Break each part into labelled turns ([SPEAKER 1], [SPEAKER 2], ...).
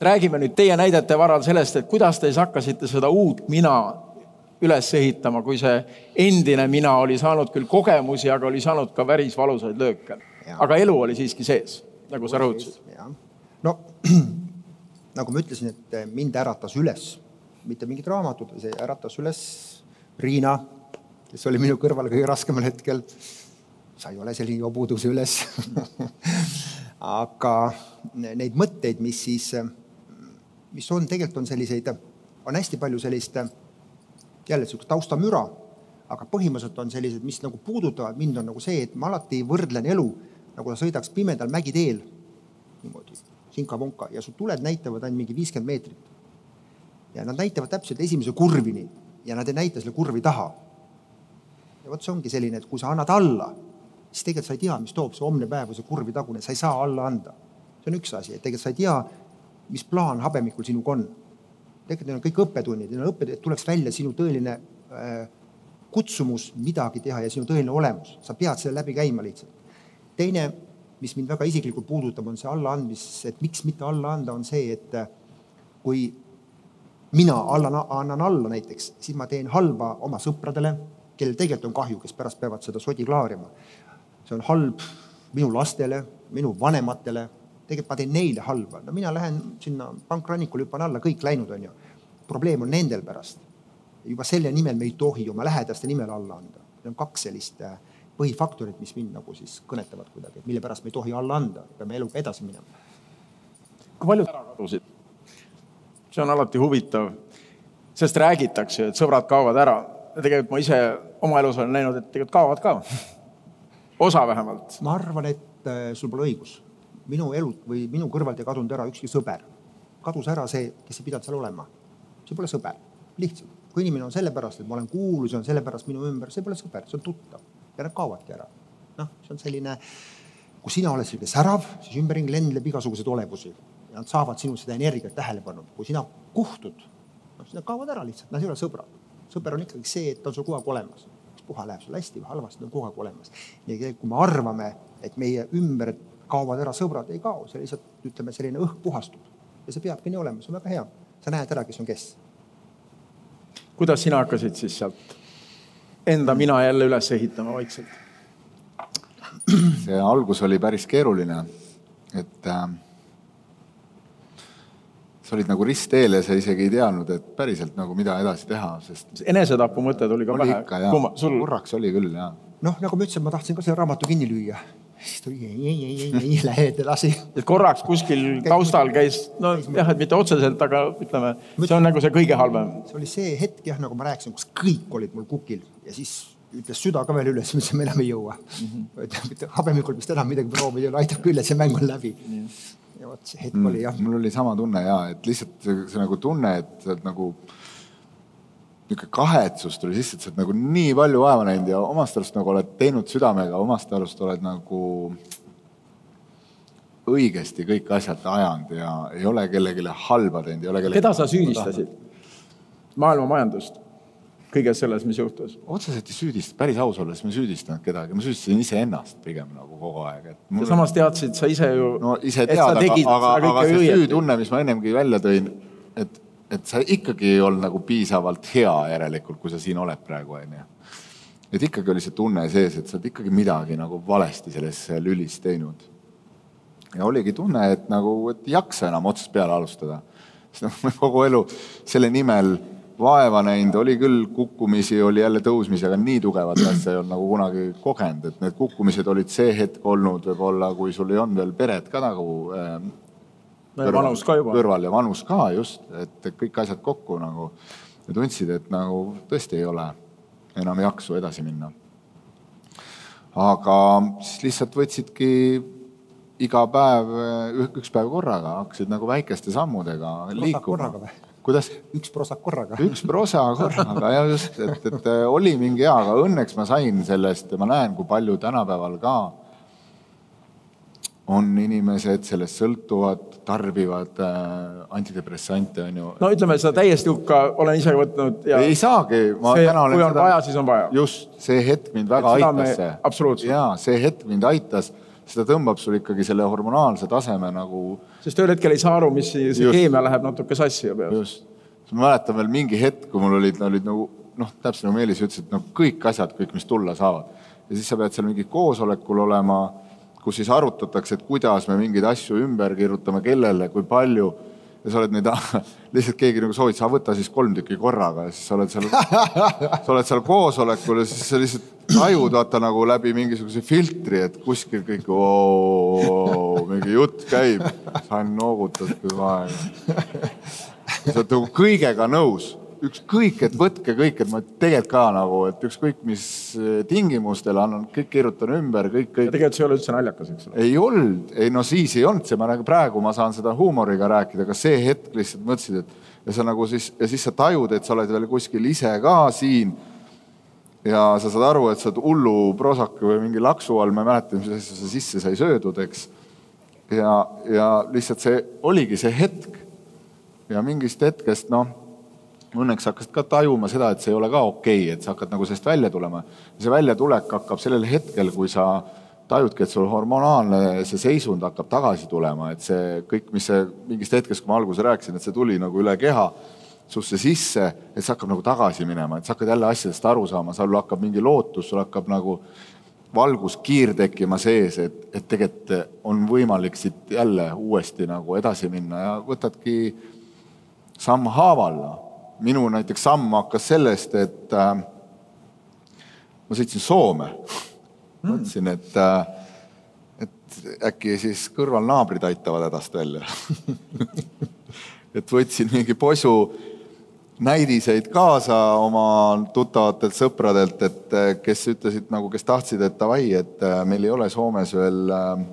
[SPEAKER 1] räägime nüüd teie näidete varal sellest, et kuidas te siis hakkasite seda uut mina üles ehitama, kui see endine mina oli saanud küll kogemusi, aga oli saanud ka päris valusaid lööke. aga elu oli siiski sees, nagu sa rõhutasid.
[SPEAKER 2] no nagu ma ütlesin, et mind äratas üles, mitte mingid raamatud, see äratas üles Riina, kes oli minu kõrval kõige raskemal hetkel. sa ei ole selline jobu, tõuse üles aga neid mõtteid, mis siis, mis on, tegelikult on selliseid, on hästi palju sellist jälle sihukest taustamüra, aga põhimõtteliselt on sellised, mis nagu puudutavad mind, on nagu see, et ma alati võrdlen elu nagu ta sõidaks pimedal mägiteel niimoodi sinka-vonka ja su tuled näitavad ainult mingi viiskümmend meetrit. ja nad näitavad täpselt esimese kurvini ja nad ei näita selle kurvi taha. ja vot see ongi selline, et kui sa annad alla, siis tegelikult sa ei tea, mis toob see homne päev või see kurvi tagune, sa ei saa alla anda. see on üks asi, et tegelikult sa ei tea, mis plaan habemikul sinuga on tegelikult need on kõik õppetunnid, need on õppetunnid, et tuleks välja sinu tõeline äh, kutsumus midagi teha ja sinu tõeline olemus, sa pead selle läbi käima lihtsalt. teine, mis mind väga isiklikult puudutab, on see allaandmis, et miks mitte alla anda, on see, et äh, kui mina allan, annan alla näiteks, siis ma teen halba oma sõpradele, kellel tegelikult on kahju, kes pärast peavad seda sodi klaarima. see on halb minu lastele, minu vanematele tegelikult ma teen neile halba, no mina lähen sinna pankrannikule, hüppan alla, kõik läinud on ju. probleem on nendel pärast. juba selle nimel me ei tohi oma lähedaste nimel alla anda. Need on kaks sellist äh, põhifaktorit, mis mind nagu siis kõnetavad kuidagi, et mille pärast me ei tohi alla anda, peame eluga edasi minema.
[SPEAKER 1] kui paljud ära kadusid? see on alati huvitav, sest räägitakse, et sõbrad kaovad ära tegelikult ma ise oma elus olen näinud, et tegelikult kaovad ka. osa vähemalt.
[SPEAKER 2] ma arvan, et äh, sul pole õigus minu elult või minu kõrvalt ei kadunud ära ükski sõber. kadus ära see, kes ei pidanud seal olema. see pole sõber, lihtsalt. kui inimene on sellepärast, et ma olen kuulus ja on sellepärast minu ümber, see pole sõber, see on tuttav ja nad kaovadki ära. noh, see on selline, kui sina oled selline särav, siis ümberringi lendleb igasuguseid olevusi ja nad saavad sinu seda energiat, tähelepanu. kui sina kuhtud, noh, siis nad kaovad ära lihtsalt, nad ei ole sõbrad. sõber on ikkagi see, et ta on sul kogu aeg olemas puha läheb sul hästi või halvasti, ta on kogu aeg olemas. ja kui me arvame, et meie ümber kaovad ära sõbrad, ei kao, see lihtsalt ütleme, selline õhk puhastub ja see peabki nii olema, see on väga hea. sa näed ära, kes on kes.
[SPEAKER 1] kuidas sina hakkasid siis sealt enda mina jälle üles ehitama vaikselt?
[SPEAKER 3] see algus oli päris keeruline, et äh, sa olid nagu ristteel ja sa isegi ei teadnud, et päriselt nagu mida edasi teha, sest.
[SPEAKER 1] enesetapu mõte tuli ka
[SPEAKER 3] pähe? Sul... korraks oli küll, jah.
[SPEAKER 2] noh, nagu ma ütlesin, ma tahtsin ka selle raamatu kinni lüüa siis tuli lähed edasi.
[SPEAKER 1] et korraks kuskil taustal käis, no jah, et mitte otseselt, aga ütleme, see on nagu see kõige halvem.
[SPEAKER 2] see oli see hetk jah, nagu ma rääkisin, kus kõik olid mul kukil ja siis ütles süda ka veel üles, ma ütlesin, me enam ei jõua mm. -hmm. habemikul vist enam midagi proovida ei ole, aitab küll, et see mäng on läbi mm. -hmm. ja vot see hetk mm, oli jah.
[SPEAKER 3] mul oli sama tunne ja, et lihtsalt see, nagu tunne, et sa oled nagu niisugune kahetsus tuli sisse, et sa oled nagu nii palju vaeva näinud ja omast arust nagu oled teinud südamega, omast arust oled nagu õigesti kõik asjad ajanud ja ei ole kellelegi halba teinud, ei ole kellelegi.
[SPEAKER 1] keda sa süüdistasid? maailma majandust kõiges selles, mis juhtus?
[SPEAKER 3] otseselt ei süüdista, päris aus olles ma ei süüdistanud kedagi, ma süüdistasin iseennast pigem nagu kogu aeg, et
[SPEAKER 1] mul.... samas teadsid sa ise ju.
[SPEAKER 3] no ise tead, aga, aga, aga see süütunne, mis ma ennemgi välja tõin, et et sa ikkagi ei olnud nagu piisavalt hea järelikult, kui sa siin oled praegu, onju. et ikkagi oli see tunne sees, et sa oled ikkagi midagi nagu valesti selles lülis teinud. ja oligi tunne, et nagu, et ei jaksa enam otsast peale alustada. sest noh, ma kogu elu selle nimel vaeva näinud, oli küll kukkumisi, oli jälle tõusmisi, aga nii tugevat asja ei olnud nagu kunagi kogenud, et need kukkumised olid see hetk olnud võib-olla, kui sul ei olnud veel peret ka nagu äh,
[SPEAKER 1] kõrval,
[SPEAKER 3] kõrval ja vanus ka just, et kõik asjad kokku nagu ja tundsid, et nagu tõesti ei ole enam jaksu edasi minna. aga siis lihtsalt võtsidki iga päev üks päev korraga, hakkasid nagu väikeste sammudega liikuma. kuidas?
[SPEAKER 2] üks prosa korraga.
[SPEAKER 3] üks prosa korraga ja just, et, et oli mingi hea, aga õnneks ma sain sellest ja ma näen, kui palju tänapäeval ka on inimesed sellest sõltuvad, tarbivad äh, antidepressante, on ju.
[SPEAKER 1] no ütleme, seda täiesti hukka olen ise võtnud
[SPEAKER 3] ja. ei saagi.
[SPEAKER 1] kui on seda... vaja, siis on vaja.
[SPEAKER 3] just, see hetk mind väga aitas.
[SPEAKER 1] absoluutselt.
[SPEAKER 3] jaa, see hetk mind aitas ta tõmbab sul ikkagi selle hormonaalse taseme nagu.
[SPEAKER 1] sest ühel hetkel ei saa aru, mis see just, keemia läheb natuke sassi ju peas.
[SPEAKER 3] just, ma mäletan veel mingi hetk, kui mul olid, olid nagu noh, täpselt nagu Meelis ütles, et noh, kõik asjad, kõik, mis tulla saavad. ja siis sa pead seal mingil koosolekul olema, kus siis arutatakse, et kuidas me mingeid asju ümber kirjutame, kellele, kui palju ja sa oled neid, lihtsalt keegi nagu soovitab, sa võta siis kolm tükki korraga ja siis sa oled seal, sa oled seal koosolekul ja siis sa lihtsalt tajud vaata nagu läbi mingisuguse filtri, et kuskil kõik oo, mingi jutt käib. sa noogutad kogu aeg. sa oled nagu kõigega nõus ükskõik, et võtke kõik, et ma tegelikult ka nagu, et ükskõik mis eh, tingimustel annan, kõik kirjutan ümber, kõik, kõik.
[SPEAKER 1] tegelikult see ei ole üldse naljakas, eks ole.
[SPEAKER 3] ei olnud, ei no siis ei olnud see, ma nagu praegu ma saan seda huumoriga rääkida, aga see hetk lihtsalt mõtlesid, et ja sa nagu siis ja siis sa tajud, et sa oled veel kuskil ise ka siin. ja sa saad aru, et sa oled hullu proosaka või mingi laksu all, ma ei mäleta, mis asja sa sisse sai söödud, eks. ja, ja lihtsalt see oligi see hetk. ja mingist hetkest noh õnneks hakkasid ka tajuma seda, et see ei ole ka okei okay,, et sa hakkad nagu sellest välja tulema. see väljatulek hakkab sellel hetkel, kui sa tajudki, et sul hormonaalne see seisund hakkab tagasi tulema, et see kõik, mis see mingist hetkest, kui ma alguses rääkisin, et see tuli nagu üle keha susse sisse, et see hakkab nagu tagasi minema, et sa hakkad jälle asjadest aru saama, sul hakkab mingi lootus, sul hakkab nagu valguskiir tekkima sees, et, et tegelikult on võimalik siit jälle uuesti nagu edasi minna ja võtadki sammhaaval minu näiteks samm hakkas sellest, et äh, ma sõitsin Soome. Mm.. mõtlesin, et äh,, et äkki siis kõrval naabrid aitavad hädast välja. Et võtsin mingi posu näidiseid kaasa oma tuttavatelt sõpradelt, et äh, kes ütlesid nagu, kes tahtsid, et davai, et äh, meil ei ole Soomes veel äh,,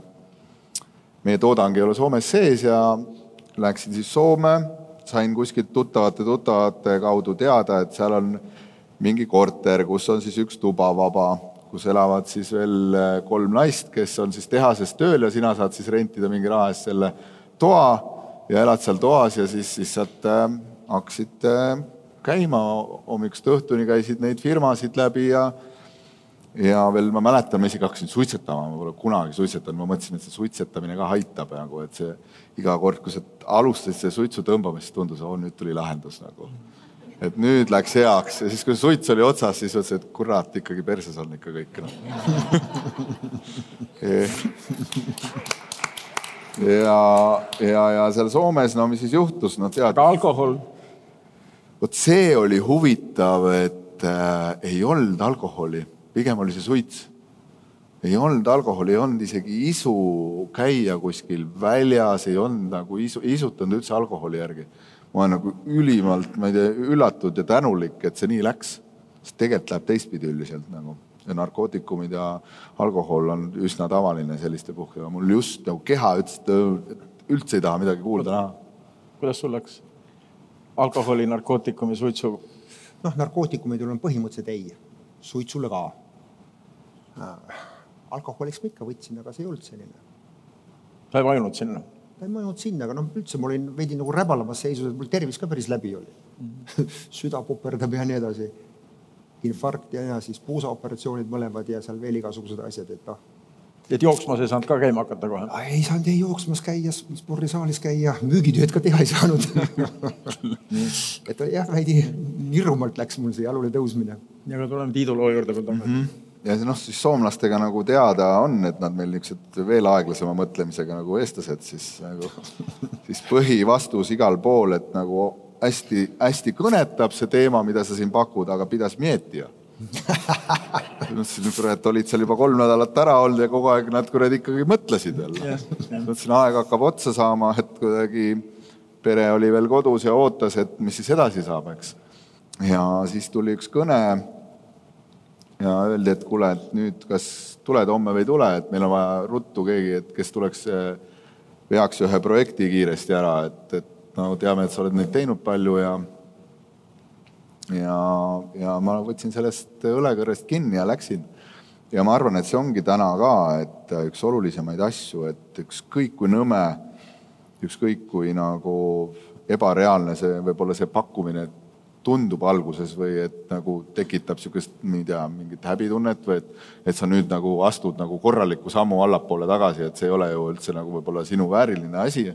[SPEAKER 3] meie toodang ei ole Soomes sees ja läksin siis Soome sain kuskilt tuttavate tuttavate kaudu teada, et seal on mingi korter, kus on siis üks tuba vaba, kus elavad siis veel eh, kolm naist, kes on siis tehases tööl ja sina saad siis rentida mingi raha eest selle toa ja elad seal toas ja siis lihtsalt äh, hakkasid äh, käima. Hommikust õhtuni, käisid neid firmasid läbi ja ja veel ma mäletan, ma isegi hakkasin suitsetama, ma pole kunagi suitsetanud, ma mõtlesin, et see suitsetamine ka aitab nagu, et see iga kord, kui sa alustasid seda suitsu tõmbamist, tundus, oo nüüd tuli lahendus nagu. et nüüd läks heaks ja siis, kui suits oli otsas, siis mõtlesin, et kurat, ikkagi perses on ikka kõik noh ja, ja, ja seal Soomes, no mis siis juhtus, no tead.
[SPEAKER 1] alkohol.
[SPEAKER 3] vot see oli huvitav, et äh, ei olnud alkoholi pigem oli see suits. ei olnud alkoholi, ei olnud isegi isu käia kuskil väljas, ei olnud nagu isu, isutanud üldse alkoholi järgi. ma olen nagu ülimalt, ma ei tea, üllatud ja tänulik, et see nii läks. sest tegelikult läheb teistpidi üldiselt nagu ja narkootikumid ja alkohol on üsna tavaline selliste puhul ja mul just nagu keha ütles, et üldse ei taha midagi kuulda-näha.
[SPEAKER 1] kuidas sul läks? alkoholi, narkootikumi, suitsu?
[SPEAKER 2] noh, narkootikumidel on põhimõtteliselt ei, suitsule ka alkoholiks ma ikka võtsin, aga see ei olnud selline.
[SPEAKER 1] sa ei vajunud sinna?
[SPEAKER 2] ta ei vajunud sinna, aga noh, üldse ma olin veidi nagu räbalamas seisus, et mul tervis ka päris läbi oli mm. -hmm. süda puperdab ja nii edasi. infarkt ja, ja siis puusaoperatsioonid mõlemad ja seal veel igasugused asjad, et noh
[SPEAKER 1] et jooksmas ei saanud ka käima hakata kohe?
[SPEAKER 2] ei saanud ei jooksmas käia, spordisaalis käia, müügitööd ka teha ei saanud et jah, veidi nirumalt läks mul see jalule tõusmine.
[SPEAKER 1] ja aga tuleme Tiidu loo juurde veel tagasi mm.
[SPEAKER 3] -hmm ja noh, siis soomlastega nagu teada on, et nad meil niisugused veel aeglasema mõtlemisega nagu eestlased, siis nagu, siis põhivastus igal pool, et nagu hästi-hästi kõnetab see teema, mida sa siin pakud, aga pidas mietija mõtlesin, kurat, olid seal juba kolm nädalat ära olnud ja kogu aeg nad kuradi ikkagi mõtlesid veel. mõtlesin, aeg hakkab otsa saama, et kuidagi pere oli veel kodus ja ootas, et mis siis edasi saab, eks. ja siis tuli üks kõne ja öeldi, et kuule, et nüüd kas tuled homme või ei tule, et meil on vaja ruttu keegi, et kes tuleks, veaks ühe projekti kiiresti ära, et, et no teame, et sa oled neid teinud palju ja ja, ja ma võtsin sellest õlekõrrest kinni ja läksin. ja ma arvan, et see ongi täna ka, et üks olulisemaid asju, et ükskõik kui nõme, ükskõik kui nagu ebareaalne see võib olla see pakkumine, tundub alguses või et nagu tekitab niisugust, ma ei tea, mingit häbitunnet või et, et sa nüüd nagu astud nagu korraliku sammu allapoole tagasi, et see ei ole ju üldse nagu võib-olla sinu vääriline asi,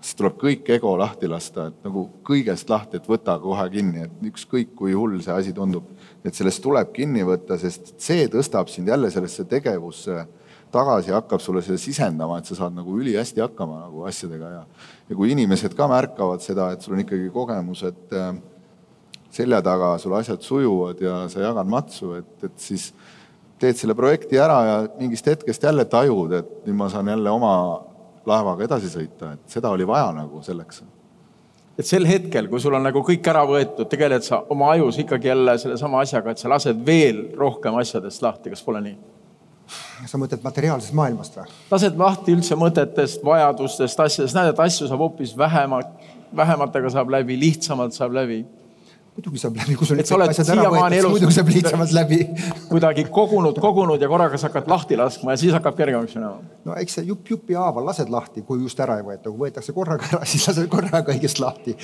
[SPEAKER 3] siis tuleb kõik ego lahti lasta, et nagu kõigest lahti, et võta kohe kinni, et ükskõik kui hull see asi tundub, et sellest tuleb kinni võtta, sest see tõstab sind jälle sellesse tegevusse tagasi, hakkab sulle seda sisendama, et sa saad nagu ülihästi hakkama nagu asjadega ja ja kui inimesed ka märkavad seda, et sul on ikkagi kogemus, et äh, selja taga sul asjad sujuvad ja sa jagad matsu, et, et siis teed selle projekti ära ja mingist hetkest jälle tajud, et nüüd ma saan jälle oma laevaga edasi sõita, et seda oli vaja nagu selleks.
[SPEAKER 1] et sel hetkel, kui sul on nagu kõik ära võetud, tegeled sa oma ajus ikkagi jälle sellesama asjaga, et sa lased veel rohkem asjadest lahti, kas pole nii?
[SPEAKER 2] sa mõtled materiaalsest maailmast või?
[SPEAKER 1] lased lahti üldse mõtetest, vajadustest, asjadest, näed, et asju saab hoopis vähemalt, vähematega saab läbi, lihtsamalt saab läbi
[SPEAKER 2] muidugi saab läbi, kui sul need asjad ära võetakse, muidugi saab lihtsamalt läbi
[SPEAKER 1] kuidagi kogunud, kogunud ja korraga sa hakkad lahti laskma ja siis hakkab kergemaks minema.
[SPEAKER 2] no eks see jupp jupi haaval lased lahti, kui just ära ei võeta, kui võetakse korraga ära, siis lased korraga kõigest lahti.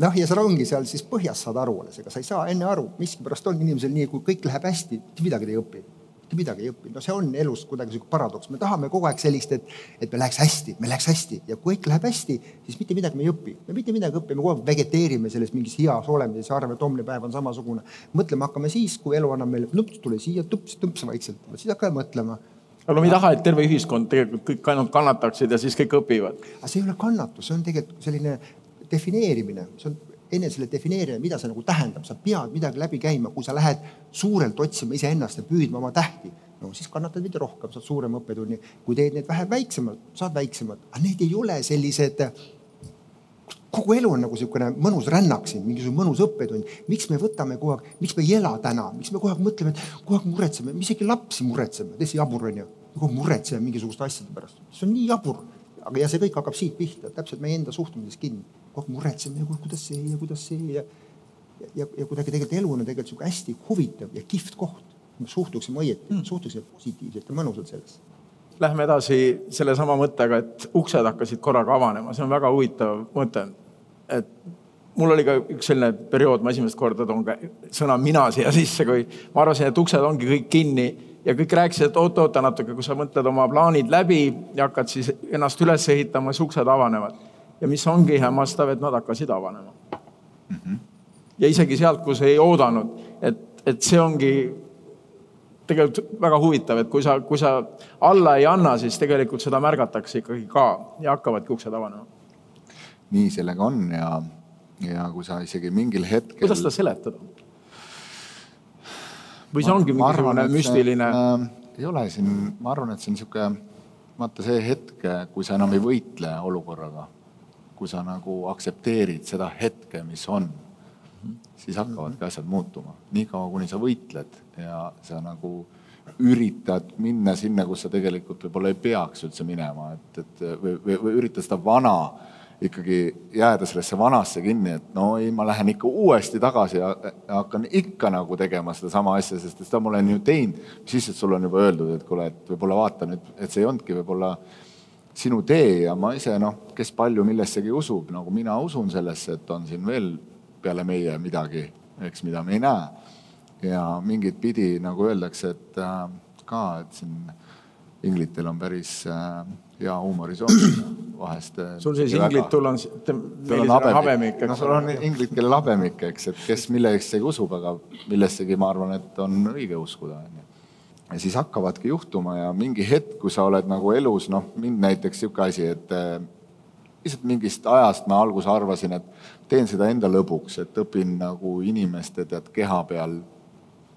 [SPEAKER 2] noh, ja seal ongi seal siis põhjas saad aru alles, ega sa ei saa enne aru, miskipärast on inimesel nii, kui kõik läheb hästi, mitte midagi ei õpi mitte midagi ei õppinud, no see on elus kuidagi sihuke paradoks, me tahame kogu aeg sellist, et, et me läheks hästi, meil läheks hästi ja kui kõik läheb hästi, siis mitte midagi me ei õpi. me mitte midagi õpime, kogu aeg vegeteerime selles mingis heas olemises, arvame, et homne päev on samasugune. mõtlema hakkame siis, kui elu annab meile nups, tule siia, tups, tups vaikselt, siis hakkame mõtlema
[SPEAKER 1] aga me ei taha, et terve ühiskond tegelikult kõik ainult kannataksid ja siis kõik õpivad.
[SPEAKER 2] aga see ei ole kannatus, see on tegelikult selline defineerimine, see on enesele defineerida, mida see nagu tähendab, sa pead midagi läbi käima, kui sa lähed suurelt otsima iseennast ja püüdma oma tähti, no siis kannatad veidi rohkem, saad suurema õppetunni. kui teed need vähe väiksemad, saad väiksemad, aga need ei ole sellised. kogu elu on nagu niisugune mõnus rännak siin, mingisugune mõnus õppetund. miks me võtame kogu aeg, miks me ei ela täna, miks me kogu aeg mõtleme, et kogu aeg muretseme, me isegi lapsi muretseme, täiesti jabur on ju. kogu aeg muretseme mingisuguste asjade pärast, see on nii jabur. aga, ja see kõik hakkab siit pihta, täpselt meie enda suhtumises kinni kogu aeg muretseme, kuidas see ja kuidas see ja, ja, ja kuidagi tegelikult elu on tegelikult sihuke hästi huvitav ja kihvt koht. suhtuksime õieti mm., suhtuksime positiivselt ja mõnusalt sellesse.
[SPEAKER 1] Lähme edasi sellesama mõttega, et uksed hakkasid korraga avanema, see on väga huvitav mõte. et mul oli ka üks selline periood, ma esimest korda toon ka sõna mina siia sisse, kui ma arvasin, et uksed ongi kõik kinni ja kõik rääkisid, et oot-oota natuke, kui sa mõtled oma plaanid läbi ja hakkad siis ennast üles ehitama, siis uksed avanevad ja mis ongi hämmastav, et nad hakkasid avanema mm. -hmm. ja isegi sealt, kus ei oodanud, et, et see ongi tegelikult väga huvitav, et kui sa, kui sa alla ei anna, siis tegelikult seda märgatakse ikkagi ka ja hakkavadki uksed avanema.
[SPEAKER 3] nii sellega on ja, ja kui sa isegi mingil hetkel.
[SPEAKER 1] kuidas seda seletada? või see ongi mingisugune müstiline?
[SPEAKER 3] Äh, ei ole siin, ma arvan, et see on niisugune, vaata see hetk, kui sa enam ei võitle olukorraga kui sa nagu aktsepteerid seda hetke, mis on, siis hakkavadki asjad muutuma. niikaua, kuni sa võitled ja sa nagu üritad minna sinna, kus sa tegelikult võib-olla ei peaks üldse minema, et, et või, või, või üritad seda vana ikkagi jääda sellesse vanasse kinni, et no ei, ma lähen ikka uuesti tagasi ja, ja hakkan ikka nagu tegema sedasama asja, sest seda ma olen ju teinud. mis siis, et sulle on juba öeldud, et kuule, et võib-olla vaata nüüd, et see ei olnudki võib-olla sinu tee ja ma ise noh, kes palju millessegi usub, nagu mina usun sellesse, et on siin veel peale meie midagi, eks, mida me ei näe. ja mingit pidi nagu öeldakse, et äh, ka, et siin inglitel on päris äh, hea huumorisoon vahest.
[SPEAKER 1] Äh, sul siis inglitul on,
[SPEAKER 3] on habemik, habemik, eks. no sul on inglid, kellel habemik, eks, et kes millessegi usub, aga millessegi ma arvan, et on õige uskuda, onju ja siis hakkavadki juhtuma ja mingi hetk, kui sa oled nagu elus, noh, mind näiteks niisugune asi, et äh, lihtsalt mingist ajast ma alguses arvasin, et teen seda enda lõbuks, et õpin nagu inimeste tead keha peal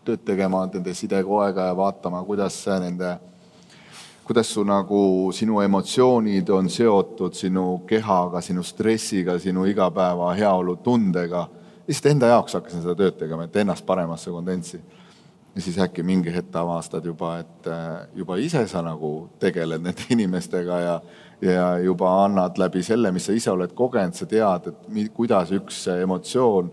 [SPEAKER 3] tööd tegema, nende sidekoega ja vaatama, kuidas nende, kuidas su nagu sinu emotsioonid on seotud sinu kehaga, sinu stressiga, sinu igapäeva heaolutundega. lihtsalt enda jaoks hakkasin seda tööd tegema, et ennast paremasse kondentsi ja siis äkki mingi hetk avastad juba, et äh, juba ise sa nagu tegeled nende inimestega ja, ja juba annad läbi selle, mis sa ise oled kogenud, sa tead, et mi, kuidas üks emotsioon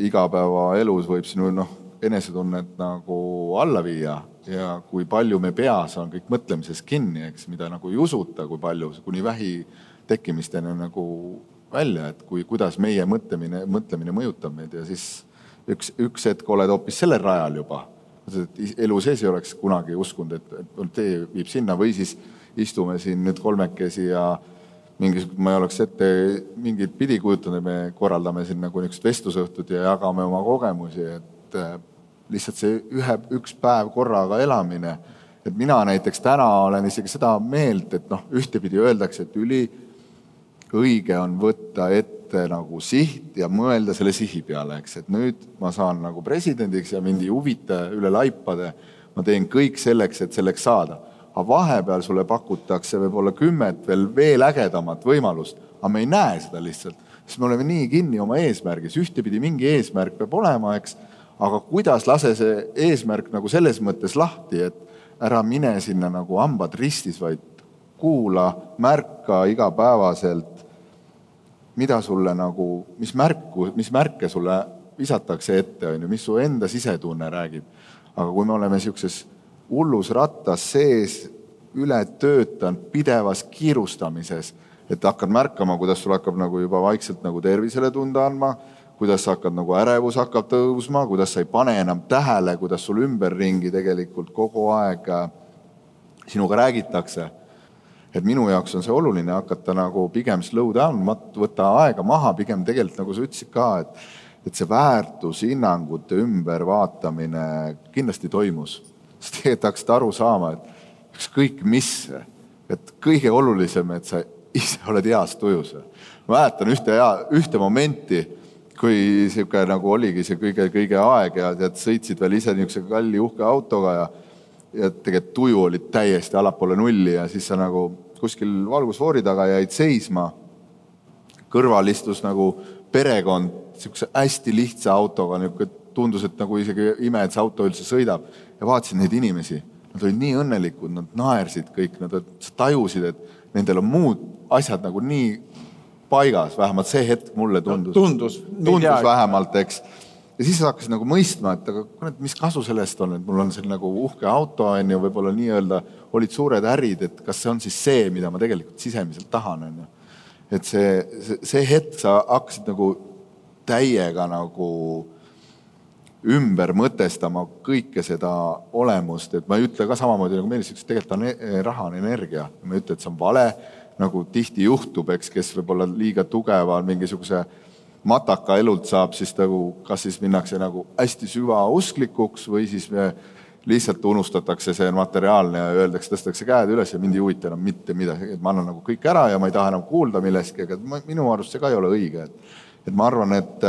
[SPEAKER 3] igapäevaelus võib sinu noh, enesetunnet nagu alla viia. Ja kui palju me peas on kõik mõtlemises kinni, eks, mida nagu ei usuta, kui palju, kuni vähi tekkimisteni nagu välja, et kui, kuidas meie mõtlemine, mõtlemine mõjutab meid ja siis üks, üks hetk oled hoopis sellel rajal juba. elu sees ei oleks kunagi uskunud, et, et tee viib sinna või siis istume siin nüüd kolmekesi ja mingisugune, ma ei oleks ette mingit pidi kujutanud, me korraldame siin nagu niisugust vestlusõhtut ja jagame oma kogemusi, et äh, lihtsalt see ühe, üks päev korraga elamine. et mina näiteks täna olen isegi seda meelt, et noh, ühtepidi öeldakse, et üliõige on võtta ette nagu siht ja mõelda selle sihi peale, eks, et nüüd ma saan nagu presidendiks ja mind ei huvita üle laipade. ma teen kõik selleks, et selleks saada. Aga vahepeal sulle pakutakse võib-olla kümmet veel veel ägedamat võimalust, aga me ei näe seda lihtsalt, sest me oleme nii kinni oma eesmärgis, ühtepidi mingi eesmärk peab olema, eks, aga kuidas lase see eesmärk nagu selles mõttes lahti, et ära mine sinna nagu hambad ristis, vaid kuula, märka igapäevaselt, mida sulle nagu, mis märku, mis märke sulle visatakse ette, on ju, mis su enda sisetunne räägib. aga kui me oleme niisuguses hullus rattas sees, ületöötanud, pidevas kiirustamises, et hakkad märkama, kuidas sul hakkab nagu juba vaikselt nagu tervisele tunda andma, kuidas sa hakkad nagu ärevus hakkab tõusma, kuidas sa ei pane enam tähele, kuidas sul ümberringi tegelikult kogu aeg äh, sinuga räägitakse. Et minu jaoks on see oluline hakata nagu pigem slow down, võtta aega maha, pigem tegelikult nagu sa ütlesid ka, et et see väärtushinnangute ümbervaatamine kindlasti toimus siis tegelikult hakkasid aru saama, et ükskõik mis, et kõige olulisem, et sa ise oled heas tujus. ma mäletan ühte hea, ühte momenti, kui sihuke nagu oligi see kõige-kõige aeg ja tead, sõitsid veel ise niisuguse kalli uhke autoga ja ja tegelikult tuju oli täiesti allapoole nulli ja siis sa nagu kuskil valgusfoori taga jäid seisma. kõrval istus nagu perekond niisuguse hästi lihtsa autoga, niisugune tundus, et nagu isegi ime, et see auto üldse sõidab ja vaatasin neid inimesi, nad olid nii õnnelikud, nad naersid kõik, nad, tajusid, et nendel on muud asjad nagu nii paigas, vähemalt see hetk mulle tundus
[SPEAKER 1] no,. tundus.
[SPEAKER 3] tundus vähemalt, eks. Ja siis sa hakkasid nagu mõistma, et aga kurat, mis kasu sellest on, et mul on selline nagu uhke auto, on ju, võib-olla nii-öelda olid suured ärid, et kas see on siis see, mida ma tegelikult sisemiselt tahan, on ju. et see, see, see hetk sa hakkasid nagu täiega nagu ümber mõtestama kõike seda olemust, et ma ei ütle ka samamoodi nagu Meelis ütles, tegelikult on e-, raha on energia, ma ei ütle, et see on vale, nagu tihti juhtub, eks, kes võib-olla liiga tugeva mingisuguse mataka elult saab, siis nagu kas siis minnakse nagu hästi süvausklikuks või siis me lihtsalt unustatakse see materiaalne ja öeldakse, tõstetakse käed üles ja mind ei huvita enam mitte midagi, et ma annan nagu kõik ära ja ma ei taha enam kuulda millestki, aga minu arust see ka ei ole õige, et et ma arvan, et,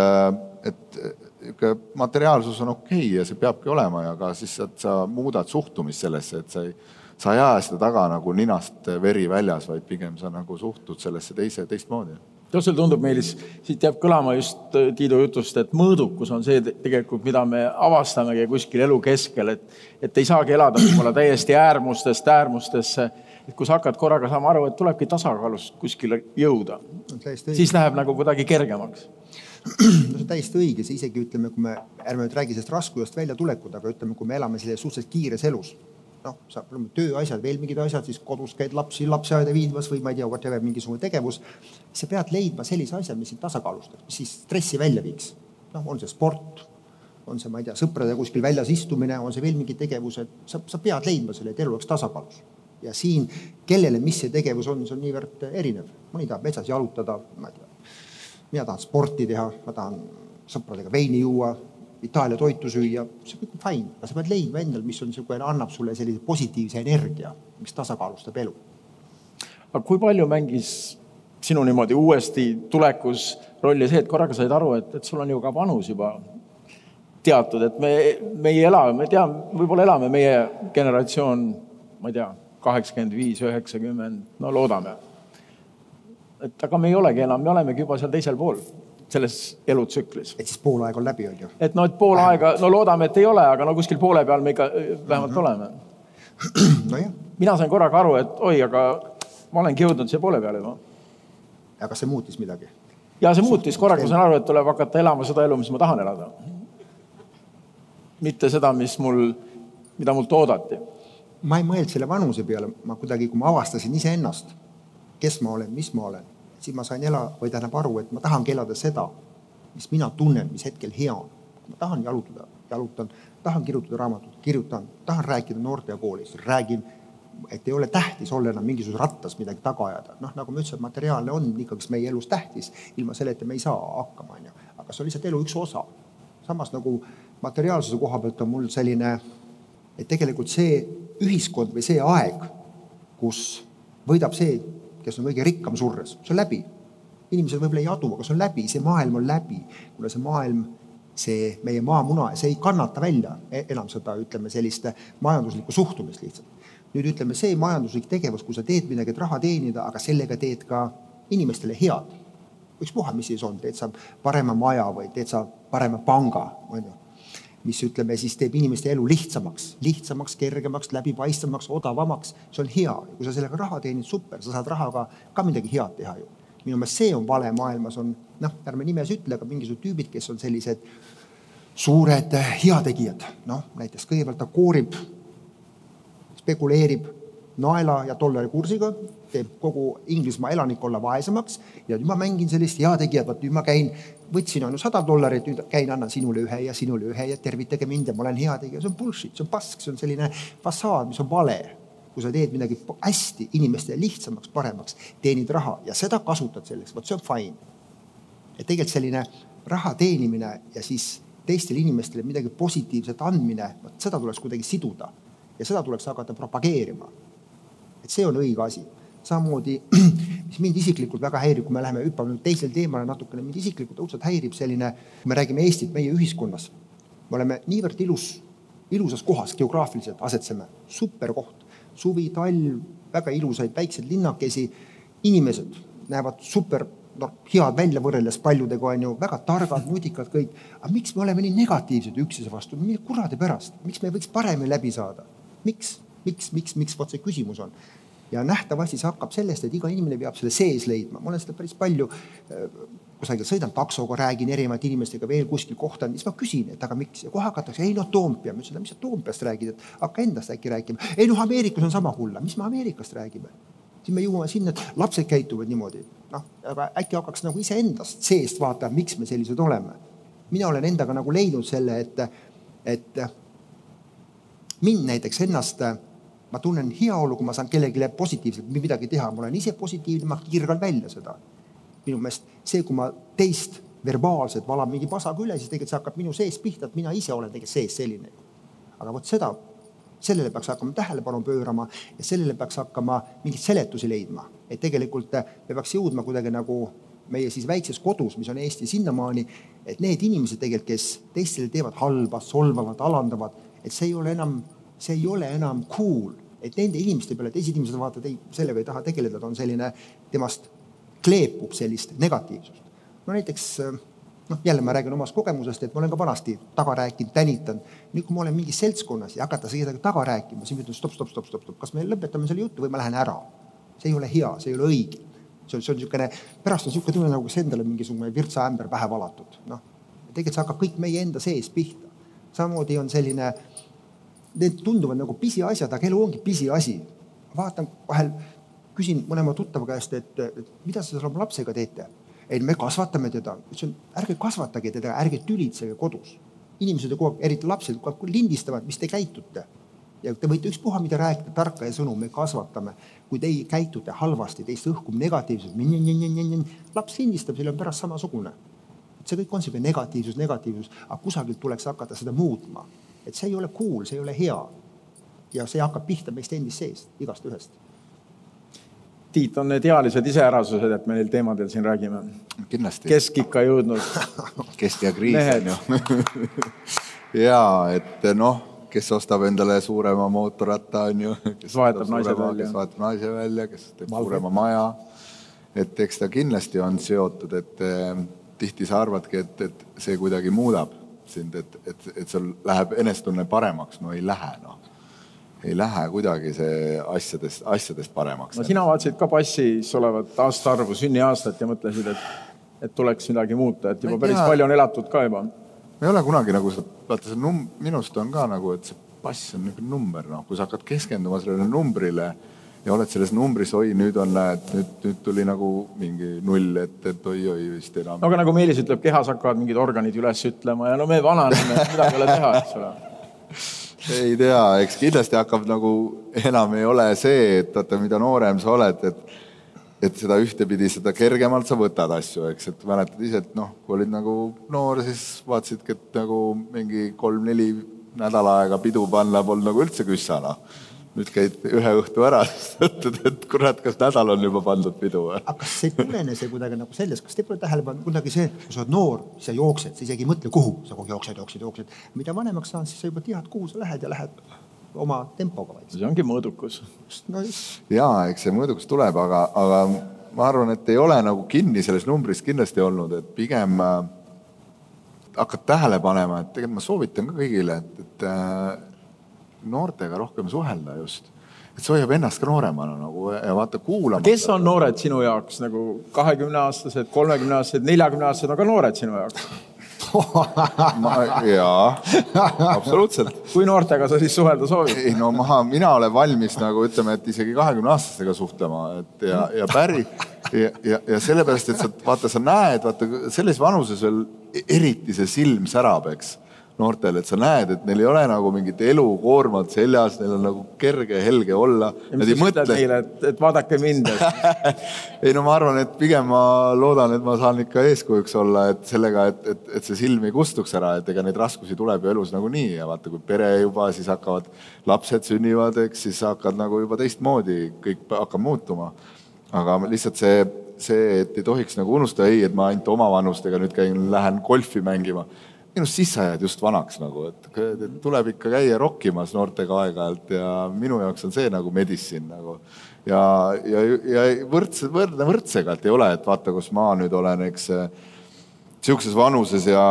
[SPEAKER 3] et niisugune materiaalsus on okei okay ja see peabki olema ja ka siis, et sa muudad suhtumist sellesse, et sa ei, sa ei aja seda taga nagu ninast veri väljas, vaid pigem sa nagu suhtud sellesse teise, teistmoodi
[SPEAKER 1] sulle tundub, Meelis, siit jääb kõlama just äh, Tiidu jutust, et mõõdukus on see tegelikult, mida me avastamegi kuskil elu keskel, et, et ei saagi elada võib-olla täiesti äärmustest äärmustesse. et kui sa hakkad korraga saama aru, et tulebki tasakaalust kuskile jõuda, siis läheb nagu kuidagi kergemaks
[SPEAKER 2] no see on täiesti õige, see isegi ütleme, kui me, ärme nüüd räägi sellest raskusest väljatulekut, aga ütleme, kui me elame sellises suhteliselt kiires elus, noh, sa, tööasjad, veel mingid asjad, siis kodus käid lapsi lapseaeda viimas või ma ei tea, whatever, mingisugune tegevus. sa pead leidma sellise asja, mis sind tasakaalustab, mis siis stressi välja viiks. noh, on see sport, on see, ma ei tea, sõpradega kuskil väljas istumine, on see veel mingid tegevused, sa, sa pead leidma selle, et elu oleks tasakaalus ja siin, kellele, mis see tegevus on, see on niivõrd erinev. mõni tahab metsas jalutada, ma ei tea, mina tahan sporti teha, ma tahan sõpradega veini juua, Itaalia toitu süüa, see kõik on fine, aga sa pead leidma endal, mis on niisugune, annab sulle sellise positiivse energia, mis tasakaalustab elu.
[SPEAKER 1] aga kui palju mängis sinu niimoodi uuesti tulekus rolli see, et korraga said aru, et, et sul on ju ka vanus juba teatud, et me, me ei ela, me teame, võib-olla elame meie generatsioon, ma ei tea, kaheksakümmend viis, üheksakümmend, no loodame et aga me ei olegi enam, me olemegi juba seal teisel pool selles elutsüklis.
[SPEAKER 2] et siis pool aega on läbi, on ju?
[SPEAKER 1] et noh, et pool vähemalt. aega, no loodame, et ei ole, aga no kuskil poole peal me ikka äh, vähemalt mm -hmm. oleme
[SPEAKER 2] nojah.
[SPEAKER 1] mina sain korraga aru, et oi, aga ma olengi jõudnud siia poole peale juba.
[SPEAKER 2] ja kas see muutis midagi?
[SPEAKER 1] ja see muutis, korraga sain aru, et tuleb hakata elama seda elu, mis ma tahan elada. mitte seda, mis mul, mida mult oodati.
[SPEAKER 2] ma ei mõelnud selle vanuse peale, ma kuidagi, kui ma avastasin iseennast kes ma olen, mis ma olen, siis ma sain ela või tähendab aru, et ma tahangi elada seda, mis mina tunnen, mis hetkel hea on. ma tahan jalutada, jalutan, tahan kirjutada raamatut, kirjutan, tahan rääkida noorte ja koolis, räägin et ei ole tähtis olla enam mingisuguses rattas midagi taga ajada. noh, nagu ma ütlesin, materiaalne on ikkagi meie elus tähtis, ilma selleta me ei saa hakkama, on ju. aga see on lihtsalt elu üks osa. samas nagu materiaalsuse koha pealt on mul selline, et tegelikult see ühiskond või see aeg, kus võidab see, kes on kõige rikkam surres, see on läbi. inimesed võib-olla ei adu, aga see on läbi, see maailm on läbi, kuna see maailm see meie maamuna, see ei kannata välja e-, enam seda, ütleme sellist majanduslikku suhtumist lihtsalt nüüd ütleme, see majanduslik tegevus, kui sa teed midagi, et raha teenida, aga sellega teed ka inimestele head. ükspuha, mis siis on, teed sa parema maja või teed sa parema panga, on ju. Mis ütleme siis teeb inimeste elu lihtsamaks, lihtsamaks, kergemaks, läbipaistvamaks, odavamaks, see on hea. kui sa sellega raha teenid, super, sa saad rahaga ka midagi head teha ju. minu meelest see on vale maailmas on, noh, ärme nimes ütle, aga mingisugused tüübid, kes on sellised suured heategijad, noh näiteks kõigepealt ta koorib spekuleerib naela ja dollari kursiga, teeb kogu Inglismaa elanikkonna vaesemaks. Ja nüüd ma mängin sellist heategijat, vot nüüd ma käin, võtsin ju sada dollarit, nüüd käin, annan sinule ühe ja sinule ühe ja tervitage mind ja ma olen heategija, see on bullshit, see on pask, see on selline fassaad, mis on vale. kui sa teed midagi hästi inimestele lihtsamaks, paremaks, teenid raha ja seda kasutad selleks, vot see on fine. et tegelikult selline raha teenimine ja siis teistele inimestele midagi positiivset andmine, vot seda tuleks kuidagi siduda ja seda tuleks hakata propageerima. et see on õige asi. samamoodi, mis mind isiklikult väga häirib, kui me läheme, hüppame nüüd teisele teemale natukene, mind isiklikult õudselt häirib selline, kui me räägime Eestit, meie ühiskonnas. me oleme niivõrd ilus, ilusas kohas geograafiliselt asetseme, super koht, suvi, talv, väga ilusaid väikseid linnakesi, inimesed näevad super noh, head välja võrreldes paljudega, on ju, väga targad, nutikad kõik. aga miks me oleme nii negatiivsed üksteise vastu, kuradi pärast, miks me ei võiks paremini läbi saada? miks, miks, miks, miks, vot see küsimus on. Ja nähtavasti see hakkab sellest, et iga inimene peab selle sees leidma, ma olen seda päris palju äh, kusagil sõidan taksoga, räägin erinevate inimestega veel kuskil kohtan, siis ma küsin, et aga miks ja kohe hakatakse, ei noh, Toompea, ma ütlesin, mis sa Toompeast räägid, et hakka endast äkki rääkima. ei noh, Ameerikas on sama hull, mis me Ameerikast räägime? siis me jõuame sinna, et lapsed käituvad niimoodi, noh, aga äkki hakkaks nagu iseendast seest vaatama, miks me sellised oleme. mina olen endaga nagu leidnud selle, et, et mind näiteks ennast, ma tunnen heaolu, kui ma saan kellelegi positiivselt midagi teha, ma olen ise positiivne, ma kirgan välja seda. minu meelest see, kui ma teist verbaalselt valan mingi pasaga üle, siis tegelikult see hakkab minu sees pihta, et mina ise olen tegelikult sees selline. aga vot seda, sellele peaks hakkama tähelepanu pöörama ja sellele peaks hakkama mingeid seletusi leidma, et tegelikult me peaks jõudma kuidagi nagu meie siis väikses kodus, mis on Eesti sinnamaani, et need inimesed tegelikult, kes teistele teevad halba, solvavad, alandavad et see ei ole enam, see ei ole enam cool, et nende inimeste peale teised inimesed vaatavad, ei, sellega ei taha tegeleda, ta on selline, temast kleepub sellist negatiivsust. no näiteks noh, jälle ma räägin omast kogemusest, et ma olen ka vanasti taga rääkinud, tänitanud. nüüd, kui ma olen mingis seltskonnas ja hakata kedagi taga rääkima, siis ma ütlen stopp, stopp, stopp, stopp, stopp, kas me lõpetame selle jutu või ma lähen ära. see ei ole hea, see ei ole õige. see on, see on niisugune, pärast on niisugune tunne, nagu kas endale mingisugune virtsaämber pähe valatud, noh. tegelikult see hakkab kõik meie enda sees pihta. samamoodi on selline need tunduvad nagu pisiasjad, aga elu ongi pisiasi. vaatan vahel, küsin mõlema tuttava käest, et, et mida sa seal oma lapsega teete? ei, me kasvatame teda. ütlesin, ärge kasvatage teda, ärge tülitsege kodus. inimesed ju kogu aeg, eriti lapsed, kogu aeg lindistavad, mis te käitute. ja te võite ükspuha mida rääkida, tarka ja sõnu, me kasvatame. kui teie käitute halvasti, teist õhkub negatiivselt, laps lindistab, seal on pärast samasugune. see kõik on niisugune negatiivsus, negatiivsus, aga kusagilt tuleks hakata seda muutma et see ei ole cool, see ei ole hea. ja see hakkab pihta meist endist seest, igast ühest.
[SPEAKER 1] Tiit, on need ealised iseärasused, et me neil teemadel siin räägime?
[SPEAKER 3] kindlasti.
[SPEAKER 1] keskikka jõudnud
[SPEAKER 3] keskea-kriis on ju ja et noh, kes ostab endale suurema mootorratta, on ju.
[SPEAKER 1] kes vahetab naise välja.
[SPEAKER 3] kes vahetab naise välja, kes teeb Malge. suurema maja. et eks ta kindlasti on seotud, et eh, tihti sa arvadki, et, et see kuidagi muudab sind, et, et, et sul läheb enesetunne paremaks, no ei lähe noh. ei lähe kuidagi see asjadest, asjadest paremaks.
[SPEAKER 1] no sina vaatasid ka passis olevat aastaarvu, sünniaastat ja mõtlesid, et, et tuleks midagi muuta, et juba päris tea. palju on elatud ka juba.
[SPEAKER 3] ma ei ole kunagi nagu seda, vaata see num-, minust on ka nagu, et see pass on niisugune number, noh, kui sa hakkad keskenduma sellele numbrile ja oled selles numbris, oi, nüüd on, näed, nüüd, nüüd tuli nagu mingi null, et, et oi-oi vist enam.
[SPEAKER 1] no aga nagu Meelis ütleb, kehas hakkavad mingid organid üles ütlema ja no me vananeme, midagi ei ole teha, eks ole.
[SPEAKER 3] ei tea, eks kindlasti hakkab nagu, enam ei ole see, et vaata, mida noorem sa oled, et et seda ühtepidi, seda kergemalt sa võtad asju, eks, et mäletad ise, et noh, kui olid nagu noor, siis vaatasidki, et nagu mingi kolm-neli nädal aega pidu panna polnud nagu üldse küssa, noh nüüd käid ühe õhtu ära, siis mõtled, et kurat, kas nädal on juba pandud pidu või?
[SPEAKER 2] aga kas ei tulene see kuidagi nagu sellest, kas te pole tähele pannud kuidagi see, kui sa oled noor, sa jooksed, sa isegi ei mõtle, kuhu, sa kogu aeg jooksed, jooksed, jooksed. mida vanemaks saad, siis sa juba tead, kuhu sa lähed ja lähed oma tempoga vaikselt.
[SPEAKER 1] see ongi mõõdukus.
[SPEAKER 3] no ja eks see mõõdukus tuleb, aga, aga ma arvan, et ei ole nagu kinni selles numbris kindlasti olnud, et pigem äh, hakkad tähele panema, et tegelikult ma soovitan ka kõigile, et, et äh, noortega rohkem suhelda just. et see hoiab ennast ka nooremana nagu ja vaata kuulama.
[SPEAKER 1] kes on noored sinu jaoks nagu kahekümneaastased, kolmekümneaastased, neljakümneaastased on ka noored sinu jaoks?
[SPEAKER 3] jaa, absoluutselt.
[SPEAKER 1] kui noortega sa siis suhelda soovid?
[SPEAKER 3] ei no ma, mina olen valmis nagu ütleme, et isegi kahekümne aastastega suhtlema, et ja, ja päri ja, ja, ja sellepärast, et sa vaata, sa näed, vaata selles vanuses veel eriti see silm särab, eks noortel, et sa näed, et neil ei ole nagu mingit elukoormat seljas, neil on nagu kerge, helge olla.
[SPEAKER 1] Nad ei mõtle. et, et vaadake mind
[SPEAKER 3] ei no ma arvan, et pigem ma loodan, et ma saan ikka eeskujuks olla, et sellega, et, et, et see silm ei kustuks ära, et ega neid raskusi tuleb ju elus nagunii ja vaata, kui pere juba, siis hakkavad lapsed sünnivad, eks siis hakkad nagu juba teistmoodi, kõik hakkab muutuma. aga lihtsalt see, see, et ei tohiks nagu unustada, ei, et ma ainult oma vanustega nüüd käin, lähen golfi mängima minust siis sa jääd just vanaks nagu, et tuleb ikka käia rokkimas noortega aeg-ajalt ja minu jaoks on see nagu medicine nagu. ja, ja, ja võrdse, võrdne võrdsega, et ei ole, et vaata, kus ma nüüd olen, eks sihukeses vanuses ja.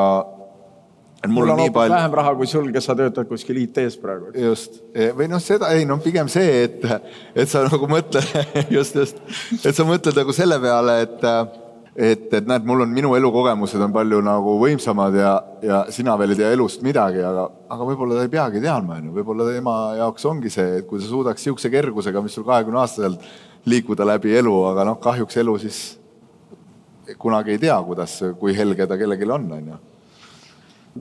[SPEAKER 1] mul, mul on, nii palju. vähem raha kui sul, kes sa töötad kuskil IT-s praegu.
[SPEAKER 3] just, või noh, seda ei noh, pigem see, et, et sa nagu mõtled just, just, et sa mõtled nagu selle peale, et et, et näed, mul on, minu elukogemused on palju nagu võimsamad ja, ja sina veel ei tea elust midagi, aga, aga võib-olla ta ei peagi teadma, onju. võib-olla tema jaoks ongi see, et kui sa suudaks sihukese kergusega, mis sul kahekümne aastaselt liikuda läbi elu, aga noh, kahjuks elu siis kunagi ei tea, kuidas, kui helge ta kellelgi on, onju.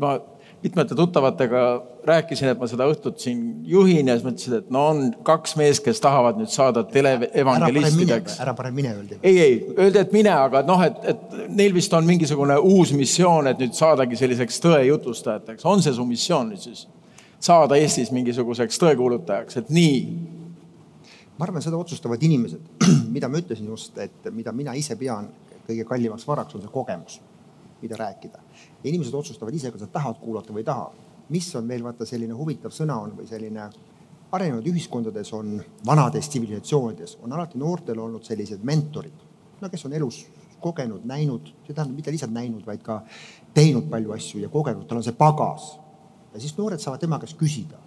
[SPEAKER 1] ma mitmete tuttavatega rääkisin, et ma seda õhtut siin juhin ja siis mõtlesin, et no on kaks meest, kes tahavad nüüd saada teleevangelistideks.
[SPEAKER 2] ära pane mine, öeldi.
[SPEAKER 1] ei, ei, öeldi, et mine, aga noh, et, et neil vist on mingisugune uus missioon, et nüüd saadagi selliseks tõe jutustajateks. on see su missioon nüüd siis? saada Eestis mingisuguseks tõekuulutajaks, et nii?
[SPEAKER 2] ma arvan, seda otsustavad inimesed, mida ma ütlesin just, et mida mina ise pean kõige kallimaks varaks, on see kogemus, mida rääkida inimesed otsustavad ise, kas nad tahavad kuulata või ei taha. mis on veel vaata selline huvitav sõna on või selline arenenud ühiskondades on, vanades tsivilisatsioonides on alati noortel olnud sellised mentorid, no kes on elus kogenud, näinud, see tähendab mitte lihtsalt näinud, vaid ka teinud palju asju ja kogenud, tal on see pagas. ja siis noored saavad tema käest küsida.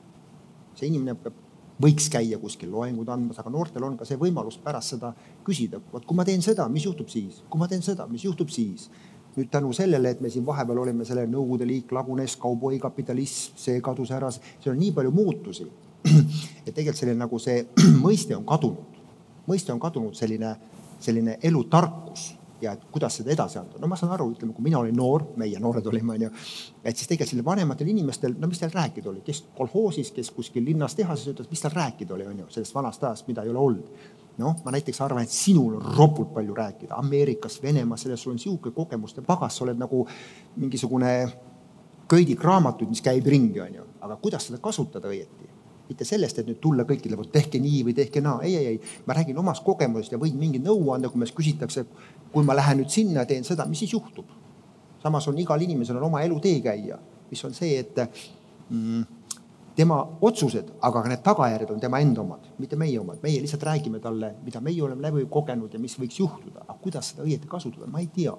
[SPEAKER 2] see inimene peab, võiks käia kuskil loengud andmas, aga noortel on ka see võimalus pärast seda küsida, vot kui ma teen seda, mis juhtub siis, kui ma teen seda, mis juhtub siis nüüd tänu sellele, et me siin vahepeal olime, selle Nõukogude Liik lagunes, kauboikapitalism, see kadus ära, seal on nii palju muutusi. et tegelikult selline nagu see mõiste on kadunud, mõiste on kadunud selline, selline elutarkus ja et kuidas seda edasi anda. no ma saan aru, ütleme, kui mina olin noor, meie noored olime, onju, et siis tegelikult sellisel vanematel inimestel, no mis teil rääkida oli, kes kolhoosis, kes kuskil linnas tehases töötas, mis tal rääkida oli, onju, sellest vanast ajast, mida ei ole olnud noh, ma näiteks arvan, et sinul on ropult palju rääkida Ameerikast, Venemaast, sellest sul on sihuke kogemuste pagas, sa oled nagu mingisugune köidik raamatuid, mis käib ringi, onju. aga kuidas seda kasutada õieti? mitte sellest, et nüüd tulla kõikidele, vot tehke nii või tehke naa, ei, ei, ei, ma räägin omast kogemusest ja võin mingi nõu anda, kui meist küsitakse, kui ma lähen nüüd sinna teen seda, mis siis juhtub? samas on igal inimesel on oma elutee käia, mis on see, et mm, tema otsused, aga ka need tagajärjed on tema enda omad, mitte meie omad. meie lihtsalt räägime talle, mida meie oleme läbi kogenud ja mis võiks juhtuda, aga kuidas seda õieti kasutada, ma ei tea.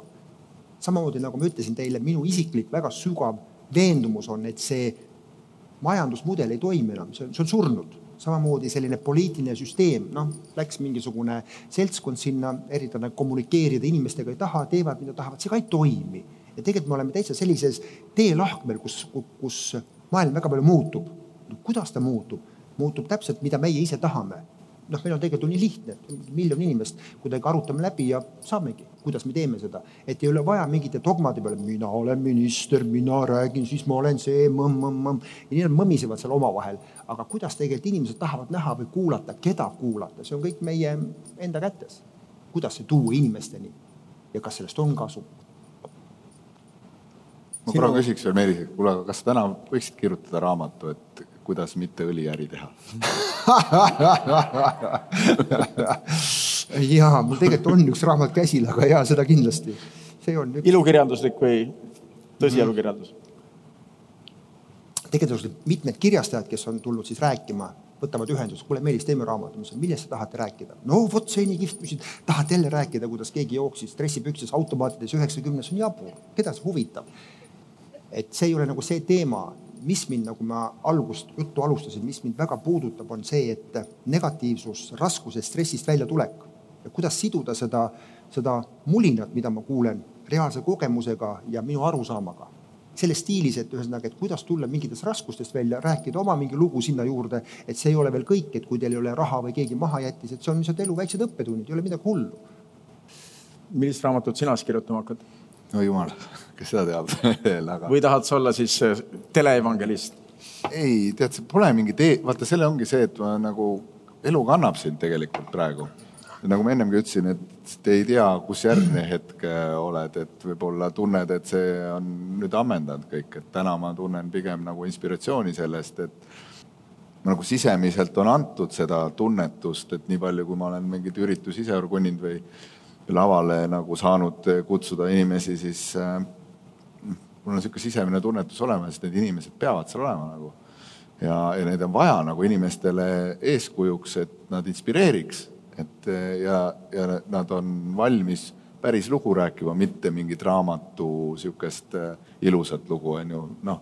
[SPEAKER 2] samamoodi nagu ma ütlesin teile, minu isiklik väga sügav veendumus on, et see majandusmudel ei toimi enam, see on, see on surnud. samamoodi selline poliitiline süsteem, noh, läks mingisugune seltskond sinna, üritada kommunikeerida inimestega ei taha, teevad, mida tahavad, see ka ei toimi. ja tegelikult me oleme täitsa sellises teelahkmel, kus, kus maailm väga palju muutub kuidas ta muutub? muutub täpselt, mida meie ise tahame. noh, meil on tegelikult nii lihtne, miljon inimest, kuidagi arutame läbi ja saamegi, kuidas me teeme seda. et ei ole vaja mingite dogmade peale, mina olen minister, mina räägin, siis ma olen see mõmm-mõmm-mõmm. ja nii nad mõmisevad seal omavahel. aga kuidas tegelikult inimesed tahavad näha või kuulata, keda kuulata, see on kõik meie enda kätes. kuidas see tuua inimesteni ja kas sellest on kasu
[SPEAKER 3] ma korra küsiks veel Meelis, et kuule, aga kas täna võiksid kirjutada raamatu, et kuidas mitte õliäri teha
[SPEAKER 2] ja mul tegelikult on üks raamat käsil, aga ja seda kindlasti.
[SPEAKER 1] see on üks.... ilukirjanduslik või tõsielukirjandus mm.?
[SPEAKER 2] tegelikult on mitmed kirjastajad, kes on tulnud siis rääkima, võtavad ühendust, kuule Meelis, teeme raamatu, ma ütlesin, millest te tahate rääkida? no vot, see nii kihvt, küsin, tahate jälle rääkida, kuidas keegi jooksis dressipüksis automaatides üheksakümnes, on jabur, keda see huvitab? et see ei ole nagu see teema, mis mind, nagu ma algust, juttu alustasin, mis mind väga puudutab, on see, et negatiivsus, raskusest, stressist väljatulek ja kuidas siduda seda, seda mulinat, mida ma kuulen, reaalse kogemusega ja minu arusaamaga. selles stiilis, et ühesõnaga, et kuidas tulla mingitest raskustest välja, rääkida oma mingi lugu sinna juurde, et see ei ole veel kõik, et kui teil ei ole raha või keegi maha jättis, et see on lihtsalt elu väiksed õppetunnid, ei ole midagi hullu.
[SPEAKER 1] millist raamatut sina siis kirjutama hakkad?
[SPEAKER 3] No jumal, kes seda teab
[SPEAKER 1] veel, aga. või tahad sa olla siis äh, teleevangelist?
[SPEAKER 3] ei, tead, see pole mingi tee, vaata, selle ongi see, et ma nagu, elu kannab sind tegelikult praegu. nagu ma ennemgi ütlesin, et ei tea, kus järgmine hetk äh, oled, et võib-olla tunned, et see on nüüd ammendanud kõik, et täna ma tunnen pigem nagu inspiratsiooni sellest, et nagu sisemiselt on antud seda tunnetust, et nii palju, kui ma olen mingeid üritusi ise orgunninud või lavale nagu saanud kutsuda inimesi, siis äh, mul on niisugune sisemine tunnetus olemas, et need inimesed peavad seal olema nagu. ja, ja neid on vaja nagu inimestele eeskujuks, et nad inspireeriks, et ja, ja nad on valmis päris lugu rääkima, mitte mingit raamatu niisugust äh, ilusat lugu, on ju, noh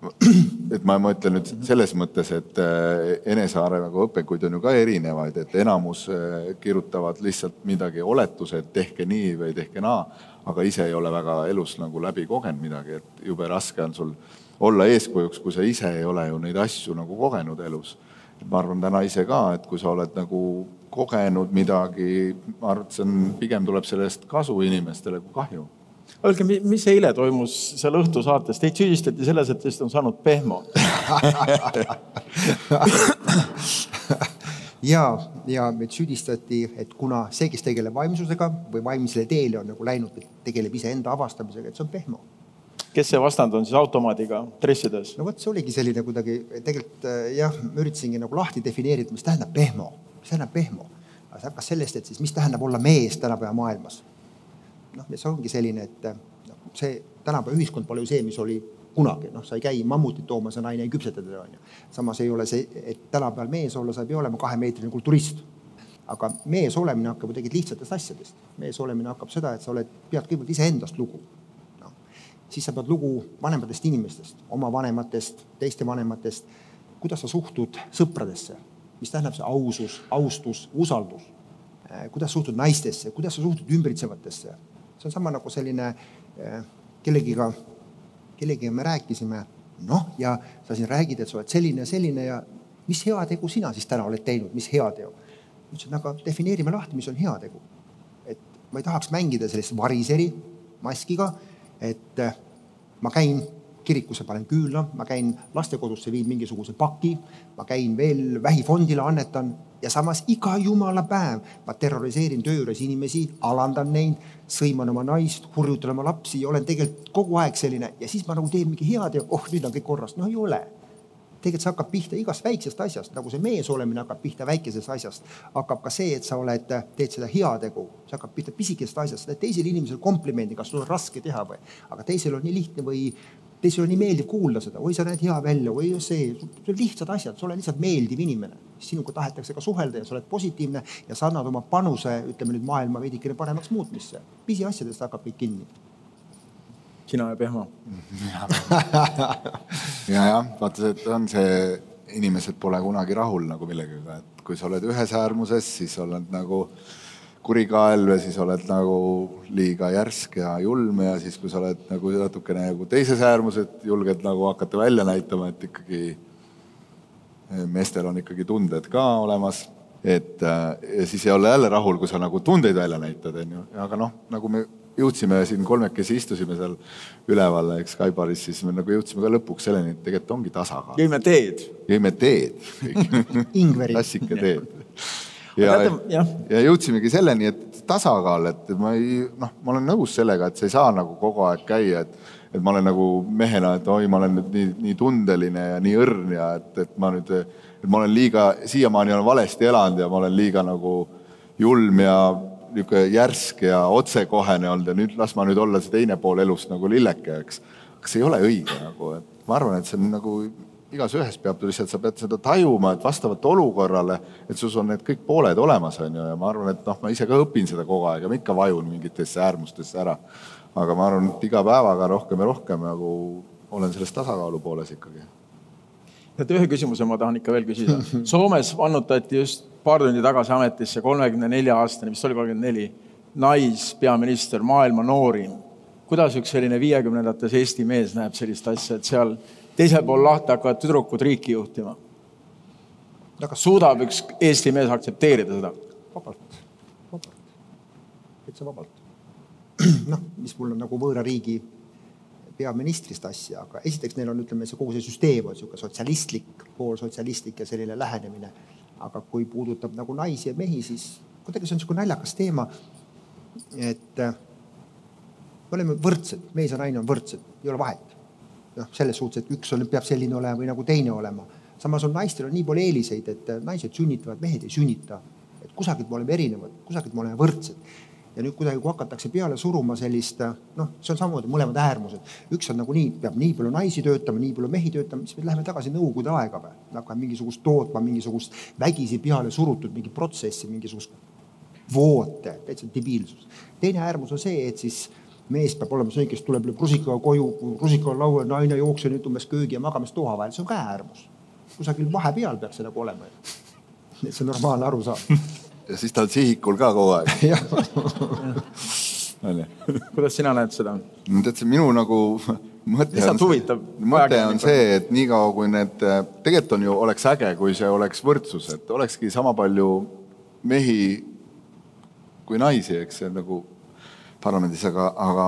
[SPEAKER 3] et ma, ma ütlen nüüd selles mõttes, et äh, enesearengu õpikuid on ju ka erinevaid, et enamus äh, kirjutavad lihtsalt midagi, oletuse, et tehke nii või tehke naa, aga ise ei ole väga elus nagu läbi kogenud midagi, et jube raske on sul olla eeskujuks, kui sa ise ei ole ju neid asju nagu kogenud elus. ma arvan täna ise ka, et kui sa oled nagu kogenud midagi, ma arvan, et see on, pigem tuleb sellest kasu inimestele kui kahju
[SPEAKER 1] Öelge, mis eile toimus seal õhtusaates, teid süüdistati selles, et teist on saanud pehmo
[SPEAKER 2] ja, ja meid süüdistati, et kuna see, kes tegeleb vaimsusega või vaimsele teele on nagu läinud, tegeleb iseenda avastamisega, et see on pehmo.
[SPEAKER 1] kes see vastand on siis automaadiga dressides?
[SPEAKER 2] no vot, see oligi selline kuidagi tegelikult äh, jah, ma üritasingi nagu lahti defineerida, mis tähendab pehmo, mis tähendab pehmo. aga see hakkas sellest, et siis mis tähendab olla mees tänapäeva maailmas noh, see ongi selline, et noh, see tänapäeva ühiskond pole ju see, mis oli kunagi, noh, sa ei käi mammutit toomas ja naine ei küpseta teda, onju. samas ei ole see, et tänapäeval mees olla, sa ei pea olema kahemeetrine kulturist. aga mees olemine hakkab ju tegelikult lihtsatest asjadest. mees olemine hakkab seda, et sa oled, pead kõigepealt iseendast lugu. noh, siis sa pead lugu vanematest inimestest, oma vanematest, teiste vanematest. kuidas sa suhtud sõpradesse, mis tähendab see ausus, austus, usaldus kuidas suhtud naistesse, kuidas sa suhtud ümbritsevatesse, see on sama nagu selline eh, kellegiga, kellegiga me rääkisime, noh, ja sa siin räägid, et sa oled selline ja selline ja mis heategu sina siis täna oled teinud, mis heateo? ma ütlesin, aga defineerime lahti, mis on heategu. et ma ei tahaks mängida sellist variseri maskiga, et eh, ma käin kirikusse panen küünla, ma käin lastekodusse, viin mingisuguse paki, ma käin veel vähifondile annetan ja samas iga jumala päev ma terroriseerin töö juures inimesi, alandan neid, sõiman oma naist, hurjutan oma lapsi ja olen tegelikult kogu aeg selline ja siis ma nagu teen mingi head ja oh, nüüd on kõik korras. no ei ole. tegelikult see hakkab pihta igast väiksest asjast, nagu see mees olemine hakkab pihta väikesest asjast, hakkab ka see, et sa oled, teed seda heategu, see hakkab pihta pisikesest asjast, teisele inimesele komplimendi, kas sul on raske teha või, aga teisel on nii lihtne või teisele on nii meeldiv kuulda seda, oi, sa näed hea välja, oi see, see on lihtsad asjad, sa oled lihtsalt meeldiv inimene. sinuga tahetakse ka suhelda ja sa oled positiivne ja sa annad oma panuse, ütleme nüüd maailma veidikene paremaks muutmisse. pisiasjadest hakkab kõik kinni.
[SPEAKER 1] sina ja Pehmo
[SPEAKER 3] ja jah, vaata, see on see, inimesed pole kunagi rahul nagu millegagi, et kui sa oled ühes äärmuses, siis oled nagu kurikael või siis oled nagu liiga järsk ja julm ja siis, kui sa oled nagu natukene nagu teises äärmuses, julged nagu hakata välja näitama, et ikkagi eh, meestel on ikkagi tunded ka olemas. et ja siis ei olla jälle rahul, kui sa nagu tundeid välja näitad, onju, aga noh, nagu me jõudsime siin kolmekesi istusime seal üleval, eks, Kaibaris, siis me nagu jõudsime ka lõpuks selleni, et tegelikult ongi tasakaal.
[SPEAKER 1] jõime teed.
[SPEAKER 3] jõime teed
[SPEAKER 2] Ingveri.
[SPEAKER 3] klassika teed. Ja, ja, ja jõudsimegi selleni, et tasakaal, et ma ei, noh, ma olen nõus sellega, et sa ei saa nagu kogu aeg käia, et et ma olen nagu mehena, et oi, ma olen nüüd nii, nii tundeline ja nii õrn ja et, et ma nüüd, et ma olen liiga, siiamaani olen valesti elanud ja ma olen liiga nagu julm ja niisugune järsk ja otsekohene olnud ja nüüd las ma nüüd olla see teine pool elust nagu lilleke, eks. aga see ei ole õige nagu, et ma arvan, et see on nagu igas ühes peab lihtsalt, sa pead seda tajuma, et vastavalt olukorrale, et sus on need kõik pooled olemas, on ju, ja ma arvan, et noh, ma ise ka õpin seda kogu aeg ja ma ikka vajun mingitesse äärmustesse ära. aga ma arvan, et iga päevaga rohkem ja rohkem nagu olen selles tasakaalu pooles ikkagi.
[SPEAKER 1] teate, ühe küsimuse ma tahan ikka veel küsida. Soomes vannutati just paar tundi tagasi ametisse kolmekümne nelja aastane, vist oli kolmkümmend neli, naispeaminister, maailma noorim. kuidas üks selline viiekümnendates Eesti mees näeb sellist asja, et seal teisel pool lahti hakkavad tüdrukud riiki juhtima? kas suudab üks Eesti mees aktsepteerida seda?
[SPEAKER 2] vabalt, vabalt, täitsa vabalt. noh, mis mul on nagu võõra riigi peaministrist asja, aga esiteks neil on, ütleme, see kogu see süsteem on niisugune sotsialistlik, poolsotsialistlik ja selline lähenemine aga kui puudutab nagu naisi ja mehi, siis kuidagi see on niisugune naljakas teema. et me oleme võrdsed, mees ja naine on võrdsed, ei ole vahet. Noh, selles suhtes, et üks on, peab selline olema või nagu teine olema. samas on naistel on nii palju eeliseid, et äh, naised sünnitavad, mehed ei sünnita. et kusagilt me oleme erinevad, kusagilt me oleme võrdsed ja nüüd kuidagi, kui hakatakse peale suruma sellist, noh, see on samamoodi mõlemad äärmused. üks on nagunii, peab nii palju naisi töötama, nii palju mehi töötama, siis me läheme tagasi Nõukogude aega või. hakkame mingisugust tootma, mingisugust vägisi peale surutud mingi protsessi, mingisugust voote, täitsa debiilsus. teine äärmus on see, et siis mees peab olema see, kes tuleb rusikaga koju, rusika on laual, naine jookseb nüüd umbes köögi ja magamistoa vahel, see on ka äärmus. kusagil vahepeal peab see nagu olema. et see on normaalne arusaam
[SPEAKER 3] ja siis ta on sihikul ka kogu aeg
[SPEAKER 1] kuidas sina näed seda?
[SPEAKER 3] tead, see minu nagu mõte on, mõte on see, et niikaua kui need, tegelikult on ju, oleks äge, kui see oleks võrdsus, et olekski sama palju mehi kui naisi, eks see nagu parlamendis, aga, aga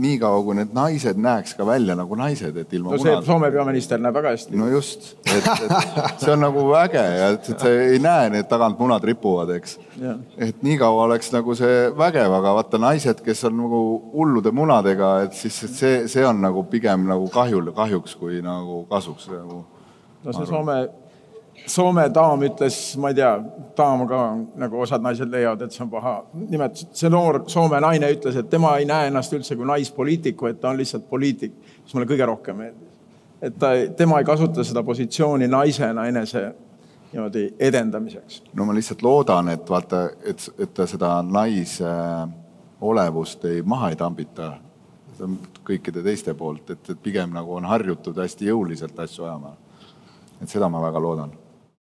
[SPEAKER 3] niikaua kui need naised näeks ka välja nagu naised, et ilma
[SPEAKER 1] no see munad... Soome peaminister näeb väga hästi.
[SPEAKER 3] no just, et, et see on nagu äge ja et, et sa ei näe, need tagant munad ripuvad, eks. et niikaua oleks nagu see vägev, aga vaata naised, kes on nagu hullude munadega, et siis et see, see on nagu pigem nagu kahjul, kahjuks kui nagu kasuks nagu.
[SPEAKER 1] no see Soome Soome daam ütles, ma ei tea, daam ka nagu osad naised leiavad, et see on paha. nimelt see noor Soome naine ütles, et tema ei näe ennast üldse kui naispoliitiku, et ta on lihtsalt poliitik, mis mulle kõige rohkem meeldis. et ta, tema ei kasuta seda positsiooni naisena enese niimoodi edendamiseks.
[SPEAKER 3] no ma lihtsalt loodan, et vaata, et, et ta seda naise olevust ei maha ei tambita kõikide teiste poolt, et, et pigem nagu on harjutud hästi jõuliselt asju ajama. et seda ma väga loodan